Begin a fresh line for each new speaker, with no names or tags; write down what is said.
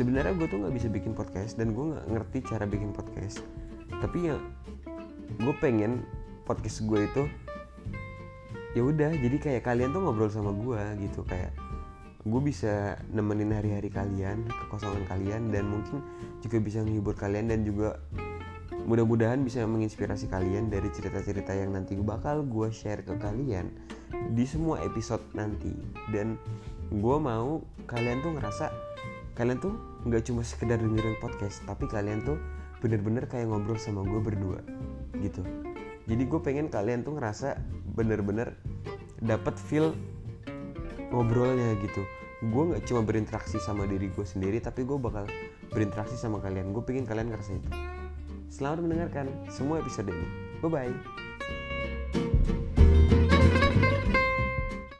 sebenarnya gue tuh nggak bisa bikin podcast dan gue nggak ngerti cara bikin podcast. Tapi ya gue pengen podcast gue itu ya udah jadi kayak kalian tuh ngobrol sama gue gitu kayak gue bisa nemenin hari-hari kalian kekosongan kalian dan mungkin juga bisa menghibur kalian dan juga mudah-mudahan bisa menginspirasi kalian dari cerita-cerita yang nanti bakal gue share ke kalian di semua episode nanti. Dan gue mau kalian tuh ngerasa kalian tuh nggak cuma sekedar dengerin podcast tapi kalian tuh bener-bener kayak ngobrol sama gue berdua gitu. Jadi gue pengen kalian tuh ngerasa bener-bener dapat feel ngobrolnya gitu. Gue nggak cuma berinteraksi sama diri gue sendiri tapi gue bakal berinteraksi sama kalian. Gue pengen kalian ngerasa itu. Selamat mendengarkan semua episode ini. Bye bye